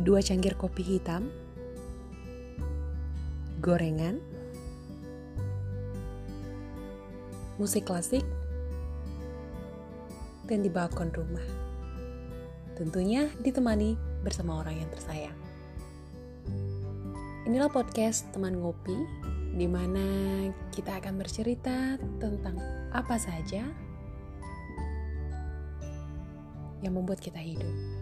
dua cangkir kopi hitam, gorengan, musik klasik, dan di balkon rumah. Tentunya ditemani bersama orang yang tersayang. Inilah podcast teman ngopi, di mana kita akan bercerita tentang apa saja yang membuat kita hidup.